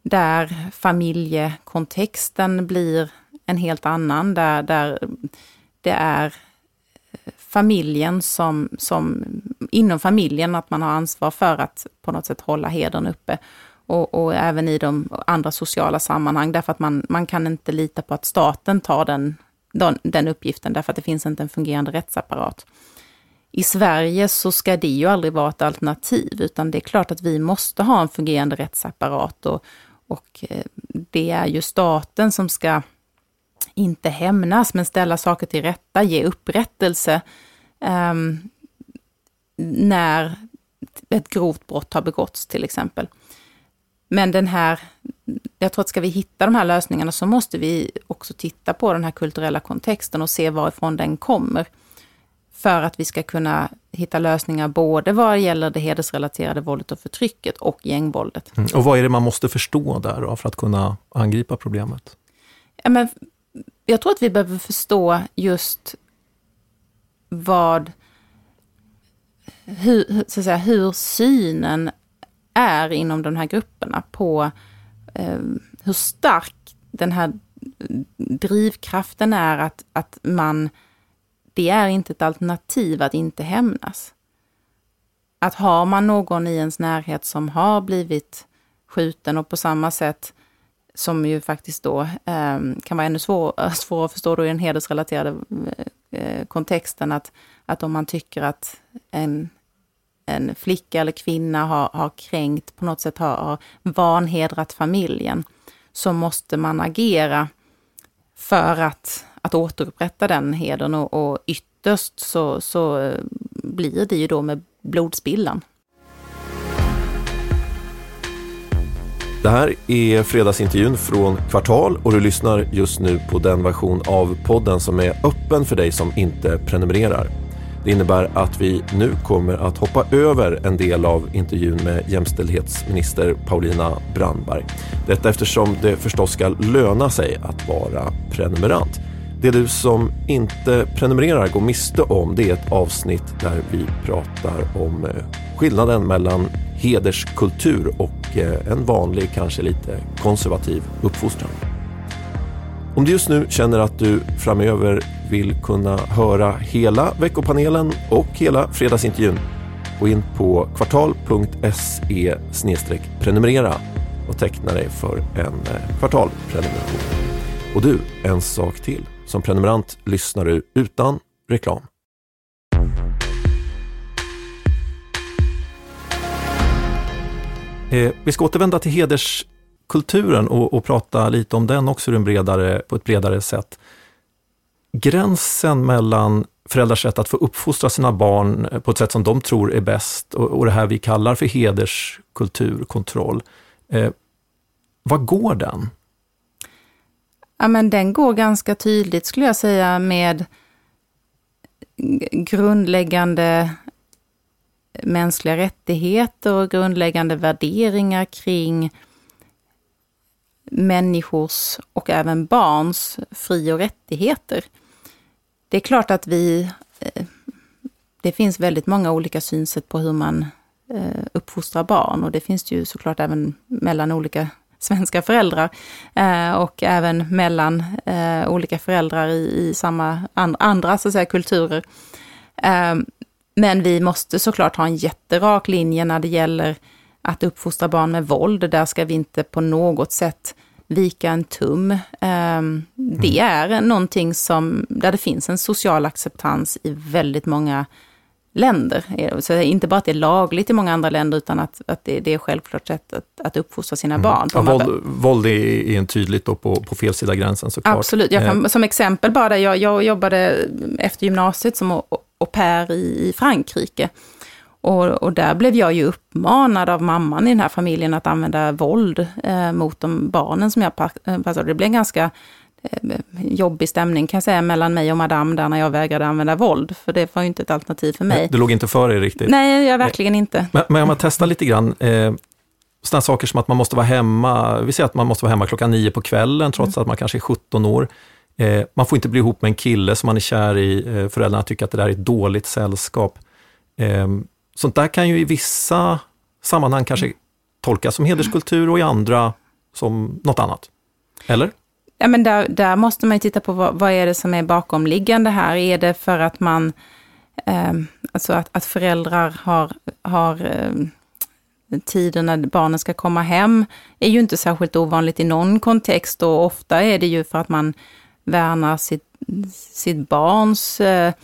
där familjekontexten blir en helt annan, där, där det är eh, familjen som, som, inom familjen, att man har ansvar för att på något sätt hålla hedern uppe och, och, även i de andra sociala sammanhang, därför att man, man kan inte lita på att staten tar den, den, den uppgiften, därför att det finns inte en fungerande rättsapparat. I Sverige så ska det ju aldrig vara ett alternativ, utan det är klart att vi måste ha en fungerande rättsapparat och, och eh, det är ju staten som ska inte hämnas, men ställa saker till rätta, ge upprättelse um, när ett grovt brott har begåtts till exempel. Men den här, jag tror att ska vi hitta de här lösningarna så måste vi också titta på den här kulturella kontexten och se varifrån den kommer. För att vi ska kunna hitta lösningar både vad gäller det hedersrelaterade våldet och förtrycket och gängvåldet. Mm. Och vad är det man måste förstå där då, för att kunna angripa problemet? Ja, men jag tror att vi behöver förstå just vad hur, så att säga, hur synen är inom de här grupperna på eh, hur stark den här drivkraften är att, att man, det är inte ett alternativ att inte hämnas. Att har man någon i ens närhet som har blivit skjuten och på samma sätt som ju faktiskt då eh, kan vara ännu svår, <laughs> svårare att förstå då i den hedersrelaterade eh, kontexten, att, att om man tycker att en en flicka eller kvinna har, har kränkt, på något sätt har, har vanhedrat familjen, så måste man agera för att, att återupprätta den hedern och, och ytterst så, så eh, blir det ju då med blodspillan. Det här är fredagsintervjun från Kvartal och du lyssnar just nu på den version av podden som är öppen för dig som inte prenumererar. Det innebär att vi nu kommer att hoppa över en del av intervjun med jämställdhetsminister Paulina Brandberg. Detta eftersom det förstås ska löna sig att vara prenumerant. Det du som inte prenumererar går miste om det är ett avsnitt där vi pratar om eh, skillnaden mellan hederskultur och eh, en vanlig, kanske lite konservativ uppfostran. Om du just nu känner att du framöver vill kunna höra hela veckopanelen och hela fredagsintervjun, gå in på kvartal.se prenumerera och teckna dig för en eh, kvartalprenumeration. Och du, en sak till. Som prenumerant lyssnar du utan reklam. Eh, vi ska återvända till kulturen och, och, prata lite om den också en bredare, på ett bredare sätt. Gränsen mellan föräldrars sätt att få uppfostra sina barn eh, på ett sätt som de tror är bäst och, och det här vi kallar för hederskultur, kontroll. Eh, vad går den? Ja, men den går ganska tydligt skulle jag säga med grundläggande mänskliga rättigheter och grundläggande värderingar kring människors och även barns fri och rättigheter. Det är klart att vi... Eh, det finns väldigt många olika synsätt på hur man eh, uppfostrar barn och det finns ju såklart även mellan olika <laughs> svenska föräldrar eh, och även mellan olika föräldrar i, samma andra så att säga, kulturer. Ehm, men vi måste såklart ha en jätterak linje när det gäller att uppfostra barn med våld. Där ska vi inte på något sätt vika en tum. Ehm, det mm. är någonting som, där det finns en social acceptans i väldigt många länder. Så inte bara att det är lagligt i många andra länder, utan att, att det, det är självklart sätt att, att uppfostra sina mm. barn. Ja, våld, våld är, är tydligt då på, på fel sida gränsen såklart. Absolut. Jag kan, eh. som exempel bara, jag, jag jobbade efter gymnasiet som au pair i, i Frankrike. Och, och, där blev jag ju uppmanad av mamman i den här familjen att använda våld eh, mot de barnen som jag eh, passade. Det blev en ganska eh, jobbig stämning kan jag säga mellan mig och madame där när jag vägrade använda våld. För det var ju inte ett alternativ för mig. Du låg inte för dig riktigt? Nej, jag verkligen inte. Men, men om man testar lite grann. Eh, sådana saker som att man måste vara hemma, vi säger att man måste vara hemma klockan nio på kvällen trots mm. att man kanske är 17 år. Eh, man får inte bli ihop med en kille som man är kär i, eh, föräldrarna tycker att det där är ett dåligt sällskap. Sånt där kan ju i vissa sammanhang kanske tolkas som hederskultur och i andra som något annat. Eller? Ja, men där, där måste man ju titta på vad, vad, är det som är bakomliggande här. Är det för att man, eh, alltså att, att föräldrar har, har eh, tiden när barnen ska komma hem, är ju inte särskilt ovanligt i någon kontext och ofta är det ju för att man värnar sitt, sitt barns eh,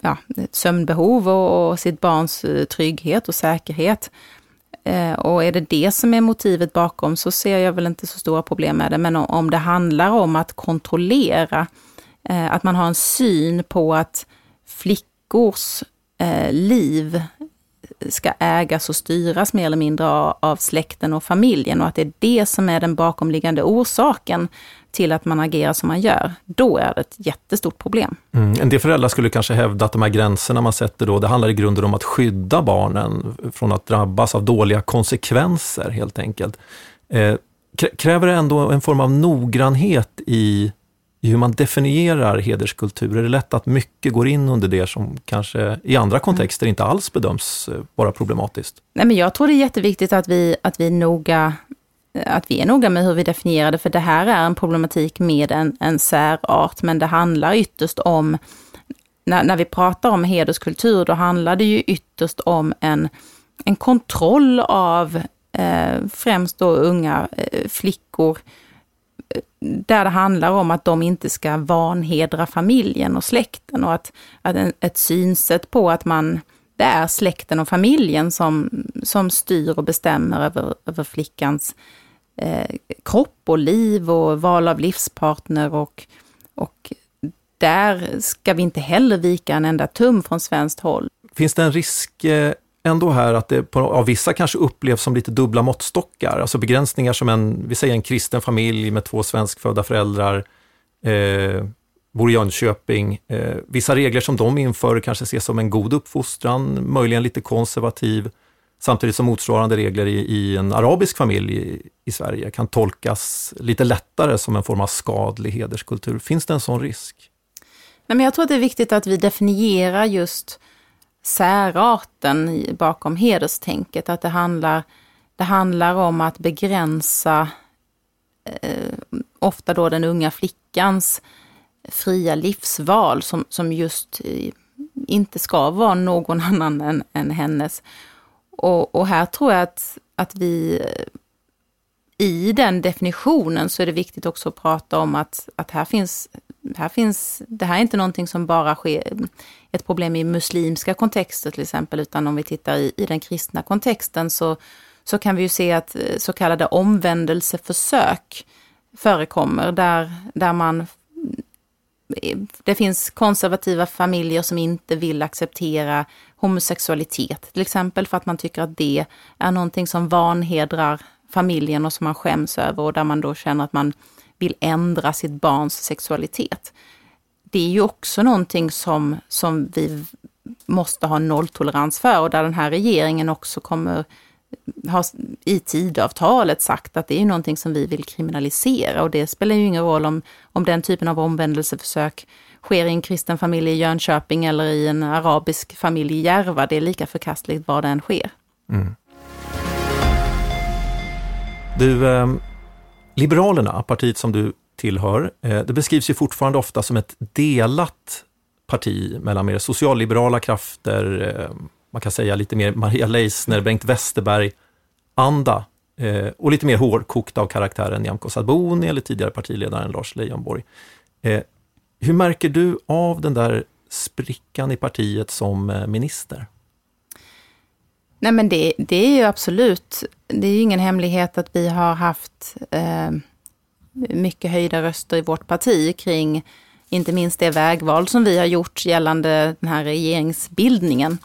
ja, sömnbehov och, och sitt barns eh, trygghet och säkerhet. Eh, och är det det som är motivet bakom så ser jag väl inte så stora problem med det. Men om, om det handlar om att kontrollera, eh, att man har en syn på att flickors eh, liv eh, ska ägas och styras mer eller mindre av, av släkten och familjen och att det är det som är den bakomliggande orsaken till att man agerar som man gör, då är det ett jättestort problem. Mm. En del föräldrar skulle kanske hävda att de här gränserna man sätter då, det handlar i grunden om att skydda barnen från att drabbas av dåliga konsekvenser helt enkelt. Eh, kräver det ändå en form av noggrannhet i, i hur man definierar hederskultur? Är det lätt att mycket går in under det som kanske i andra kontexter inte alls bedöms eh, vara problematiskt? Nej, men jag tror det är jätteviktigt att vi, att vi noga att vi är noga med hur vi definierar det, för det här är en problematik med en, en särart, men det handlar ytterst om, när, när vi pratar om hederskultur, då handlar det ju ytterst om en, en kontroll av eh, främst då unga eh, flickor, eh, där det handlar om att de inte ska vanhedra familjen och släkten och att, att en, ett synsätt på att man, det är släkten och familjen som, som styr och bestämmer över, över flickans eh, kropp och liv och val av livspartner och, och där ska vi inte heller vika en enda tum från svenskt håll. Finns det en risk eh, ändå här att det på, av vissa kanske upplevs som lite dubbla måttstockar, alltså begränsningar som en, vi säger en kristen familj med två svenskfödda föräldrar, eh, bor i Jönköping. Eh, vissa regler som de inför kanske ses som en god uppfostran, möjligen lite konservativ, samtidigt som motsvarande regler i, i en arabisk familj i, i, Sverige kan tolkas lite lättare som en form av skadlig hederskultur. Finns det en sån risk? Nej, men jag tror att det är viktigt att vi definierar just särarten bakom hederstänket, att det handlar, det handlar om att begränsa eh, ofta då den unga flickans fria livsval som, som just eh, inte ska vara någon <laughs> annan än, än hennes. Och, och, här tror jag att, att vi i den definitionen så är det viktigt också att prata om att, att här finns här finns, det här är inte någonting som bara sker, ett problem i muslimska kontexter till exempel, utan om vi tittar i, i den kristna kontexten så, så kan vi ju se att eh, så kallade omvändelseförsök förekommer, där, där man det finns konservativa familjer som inte vill acceptera homosexualitet till exempel för att man tycker att det är någonting som vanhedrar familjen och som man skäms över och där man då känner att man vill ändra sitt barns sexualitet. Det är ju också någonting som, som vi måste ha nolltolerans för och där den här regeringen också kommer har i tidavtalet sagt att det är någonting som vi vill kriminalisera och det spelar ju ingen roll om, om den typen av omvändelseförsök sker i en kristen familj i Jönköping eller i en arabisk familj i Järva. Det är lika förkastligt var det än sker. Mm. Du, eh, Liberalerna, partiet som du tillhör, eh, det beskrivs ju fortfarande ofta som ett delat parti mellan mer socialliberala krafter, eh, man kan säga lite mer Maria Leissner, Bengt Westerberg-anda eh, och lite mer hårdkokt av karaktären Nyamko Sabuni eller tidigare partiledaren Lars Leijonborg. Eh, hur märker du av den där sprickan i partiet som eh, minister? Nej men det, det är ju absolut, det är ju ingen hemlighet att vi har haft eh, mycket höjda röster i vårt parti kring inte minst det vägval som vi har gjort gällande den här regeringsbildningen.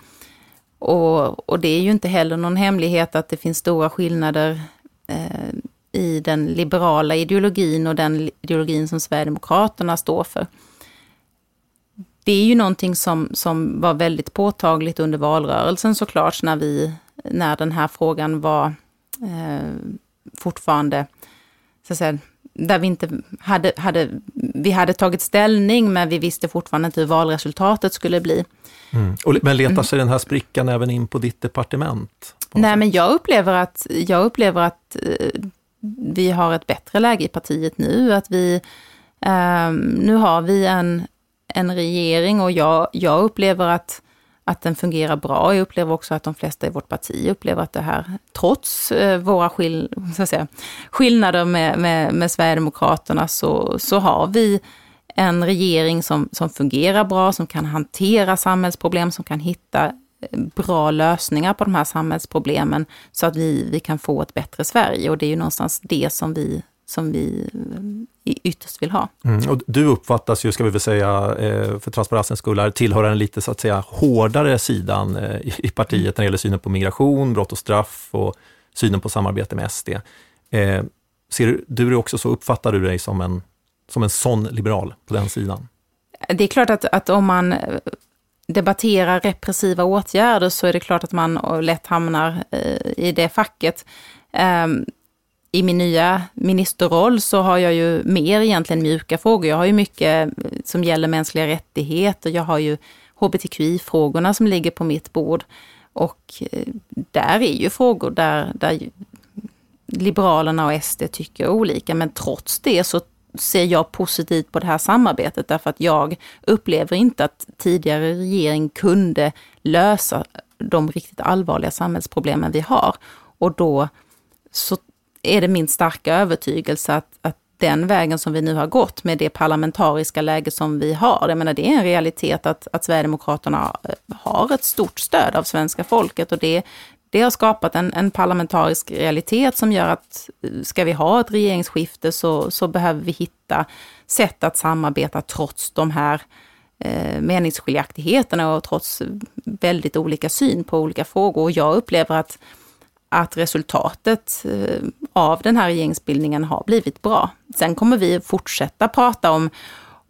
Och, och det är ju inte heller någon hemlighet att det finns stora skillnader eh, i den liberala ideologin och den ideologin som Sverigedemokraterna står för. Det är ju någonting som, som var väldigt påtagligt under valrörelsen såklart, när, vi, när den här frågan var eh, fortfarande, så att säga, där vi inte hade, hade, vi hade tagit ställning, men vi visste fortfarande inte hur valresultatet skulle bli. Mm. Och, men letar sig den här sprickan även in på ditt departement? Nej, men jag upplever att, jag upplever att eh, vi har ett bättre läge i partiet nu, att vi, eh, nu har vi en, en regering och jag, jag upplever att, att den fungerar bra. Jag upplever också att de flesta i vårt parti upplever att det här, trots eh, våra skill, så att säga, skillnader med, med, med Sverigedemokraterna, så, så har vi en regering som, som fungerar bra, som kan hantera samhällsproblem, som kan hitta eh, bra lösningar på de här samhällsproblemen så att vi, vi kan få ett bättre Sverige. Och det är ju någonstans det som vi, som vi eh, ytterst vill ha. Mm, och du uppfattas ju, ska vi väl säga, eh, för transparensens skull, tillhöra den lite så att säga hårdare sidan i partiet när det gäller synen på migration, brott och straff och synen på samarbete med SD. Ser du det också så, uppfattar du dig som en som en sån liberal på den sidan? Det är klart att, att om man eh, debatterar repressiva åtgärder så är det klart att man eh, lätt hamnar eh, i det facket. Ehm, I min nya ministerroll så har jag ju mer egentligen mjuka frågor. Jag har ju mycket som gäller mänskliga rättigheter. Jag har ju hbtqi-frågorna som ligger på mitt bord. Och där är ju frågor där, där Liberalerna och SD tycker olika, men trots det så ser jag positivt på det här samarbetet därför att jag upplever inte att tidigare regering kunde lösa de riktigt allvarliga samhällsproblemen vi har. Och då så är det min starka övertygelse att, att den vägen som vi nu har gått med det parlamentariska läge som vi har, jag menar det är en realitet att, att Sverigedemokraterna eh, har ett stort stöd av svenska folket och det det har skapat en, en, parlamentarisk realitet som gör att eh, ska vi ha ett regeringsskifte så, så behöver vi hitta sätt att samarbeta trots de här eh, meningsskiljaktigheterna och trots väldigt olika syn på olika frågor. Och jag upplever att, att resultatet eh, av den här regeringsbildningen har blivit bra. Sen kommer vi fortsätta prata om,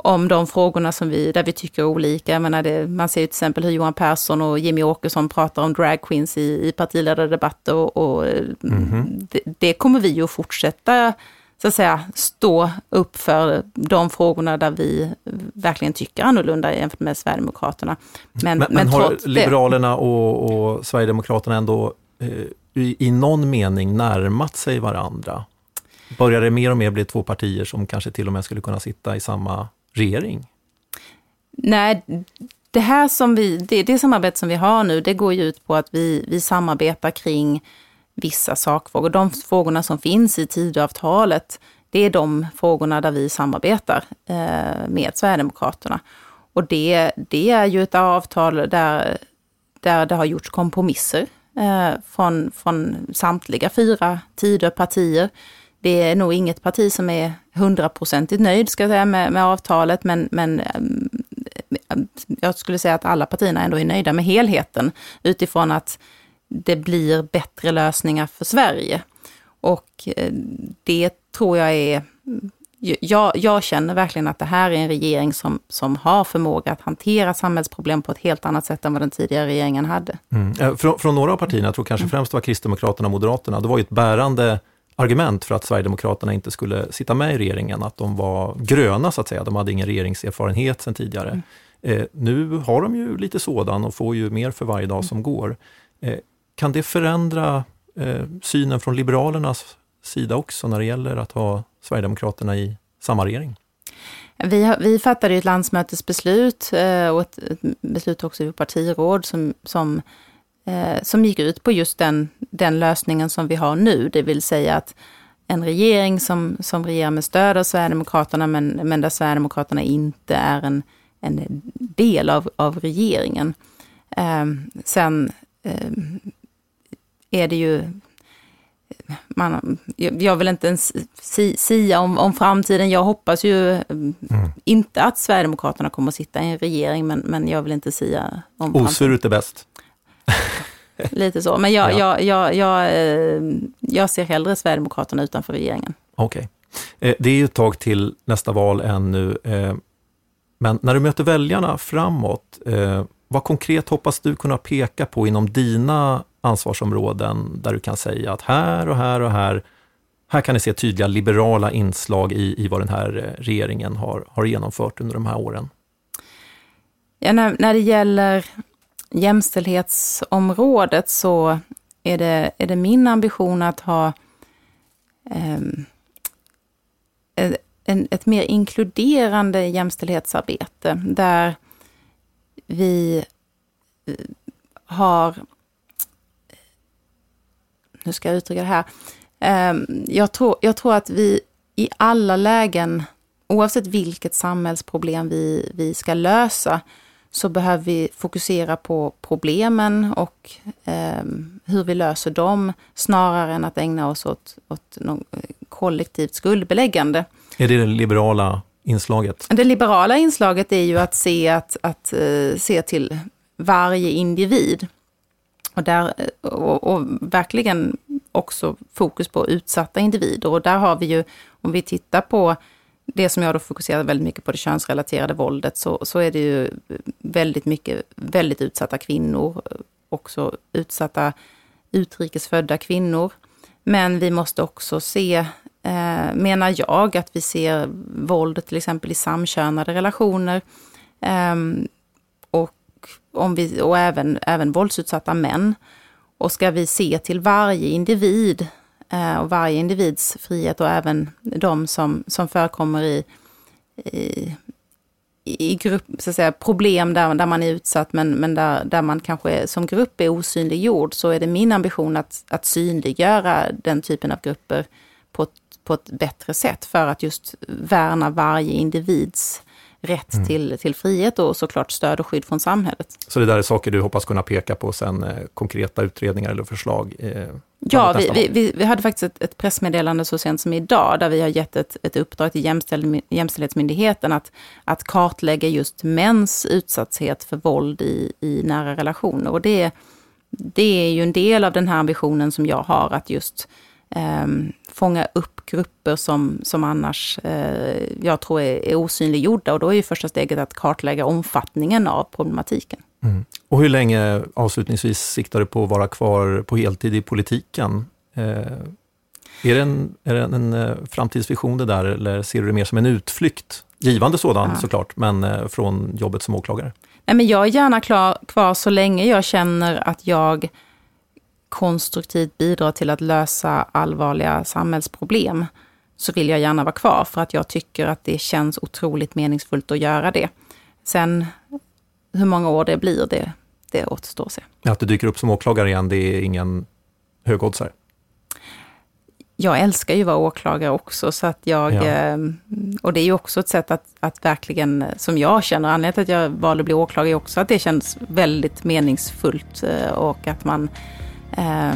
om de frågorna som vi, där vi tycker olika. Jag menar det, man ser ju till exempel hur Johan Persson och Jimmy Åkesson pratar om dragqueens i, i partiledardebatter och, och mm -hmm. det, det, kommer vi ju fortsätta så att säga stå upp för de frågorna där vi verkligen tycker annorlunda jämfört med Sverigedemokraterna. Men, men, men har Liberalerna och, och, Sverigedemokraterna ändå eh, i, i någon mening närmat sig varandra? Börjar det mer och mer bli två partier som kanske till och med skulle kunna sitta i samma regering? Nej, det här som vi, det, det samarbete som vi har nu, det går ju ut på att vi, vi samarbetar kring vissa sakfrågor. De frågorna som finns i Tidöavtalet, det är de frågorna där vi samarbetar eh, med Sverigedemokraterna. Och det, det är ju ett avtal där, där det har gjorts kompromisser eh, från, från samtliga fyra Tidöpartier. Det är nog inget parti som är hundraprocentigt nöjd ska jag säga, med, med avtalet, men, men eh, jag skulle säga att alla partierna ändå är nöjda med helheten utifrån att det blir bättre lösningar för Sverige. Och eh, det tror jag är... Jag, jag, känner verkligen att det här är en regering som, som har förmåga att hantera samhällsproblem på ett helt annat sätt än vad den tidigare regeringen hade. Mm. Eh, från, från, några av partierna, jag tror kanske mm. främst var Kristdemokraterna och Moderaterna, det var ju ett bärande argument för att Sverigedemokraterna inte skulle sitta med i regeringen, att de var gröna så att säga, de hade ingen regeringserfarenhet sedan tidigare. Mm. Eh, nu har de ju lite sådan och får ju mer för varje dag som går. Eh, kan det förändra eh, synen från Liberalernas sida också när det gäller att ha Sverigedemokraterna i samma regering? Vi, har, vi fattade ett landsmötesbeslut eh, och ett, ett, beslut också i partiråd som, som, som gick ut på just den, den lösningen som vi har nu, det vill säga att en regering som, som regerar med stöd av Sverigedemokraterna, men, men där Sverigedemokraterna inte är en, en del av, av regeringen. Eh, sen eh, är det ju man, jag vill inte ens sia om, om framtiden. Jag hoppas ju mm. inte att Sverigedemokraterna kommer att sitta i en regering, men, men jag vill inte sia om Osvuret är bäst. Lite så, men jag, ja. jag, jag, jag, eh, jag ser hellre Sverigedemokraterna utanför regeringen. Okej. Okay. Eh, det är ju ett tag till nästa val ännu, eh, men när du möter väljarna framåt, vad konkret hoppas du kunna peka på inom dina ansvarsområden där du kan säga att här och här och här, här kan ni se tydliga liberala inslag i, i vad den här regeringen har, har genomfört under de här åren? Ja, när, när det gäller jämställdhetsområdet så är det, är det min ambition att ha um, en, ett mer inkluderande jämställdhetsarbete där vi eh, har hur ska jag uttrycka det här? Ehm, jag tror, jag tror att vi i alla lägen, oavsett vilket samhällsproblem vi, vi ska lösa, så behöver vi fokusera på problemen och eh, hur vi löser dem, snarare än att ägna oss åt, åt något kollektivt skuldbeläggande. Är det det liberala inslaget? Det liberala inslaget är ju att se, att, att, uh, se till varje individ. Och, där, och, och, verkligen också fokus på utsatta individer. Och där har vi ju, om vi tittar på det som jag då fokuserar väldigt mycket på, det könsrelaterade våldet, så, så är det ju väldigt mycket väldigt utsatta kvinnor, också utsatta utrikesfödda kvinnor. Men vi måste också se, eh, menar jag, att vi ser våld till exempel i samkönade relationer. Eh, och om vi, och även, även våldsutsatta män. Och ska vi se till varje individ och varje individs frihet och även de som, som förekommer i, i, i grupp, så att säga, problem där, där man är utsatt men, men där, där man kanske som grupp är osynliggjord så är det min ambition att, att synliggöra den typen av grupper på ett, på ett bättre sätt för att just värna varje individs rätt mm. till, till frihet och såklart stöd och skydd från samhället. Så det där är saker du hoppas kunna peka på sen, eh, konkreta utredningar eller förslag eh, Ja, vi, vi, vi, vi, hade faktiskt ett, ett, pressmeddelande så sent som idag, där vi har gett ett, ett uppdrag till jämställd, Jämställdhetsmyndigheten att, att kartlägga just mäns utsatthet för våld i, i nära relationer. Och det, det är ju en del av den här ambitionen som jag har, att just eh, fånga upp grupper som, som annars eh, jag tror är, är osynliggjorda. Och då är ju första steget att kartlägga omfattningen av problematiken. Mm. Och hur länge, avslutningsvis, siktar du på att vara kvar på heltid i politiken? Eh, är det en, är det en eh, framtidsvision det där, eller ser du det mer som en utflykt? Givande sådan ja. såklart, men eh, från jobbet som åklagare? Nej, men jag är gärna klar, kvar så länge jag känner att jag konstruktivt bidrar till att lösa allvarliga samhällsproblem, så vill jag gärna vara kvar, för att jag tycker att det känns otroligt meningsfullt att göra det. Sen hur många år det blir, det, det återstår att se. Att du dyker upp som åklagare igen, det är ingen högoddsare? Jag älskar ju att vara åklagare också, så att jag... Ja. Ehm, och det är ju också ett sätt att, att verkligen, som jag känner, anledningen till att jag valde att bli åklagare är också att det känns väldigt meningsfullt eh, och att man eh,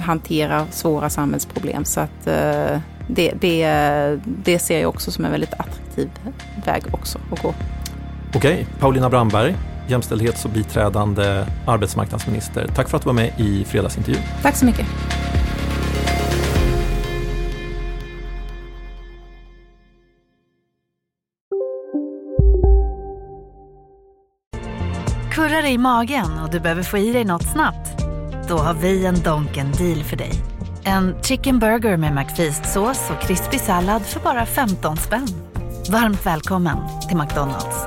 hanterar svåra samhällsproblem. Så att eh, det, det, det ser jag också som en väldigt attraktiv väg också att gå. Okej, Paulina Brandberg, jämställdhets och biträdande arbetsmarknadsminister. Tack för att du var med i fredagsintervjun. Tack så mycket. Kurrar i magen och du behöver få i dig något snabbt? Då har vi en Donken deal för dig. En chicken burger med McFeast-sås och krispig sallad för bara 15 spänn. Varmt välkommen till McDonalds.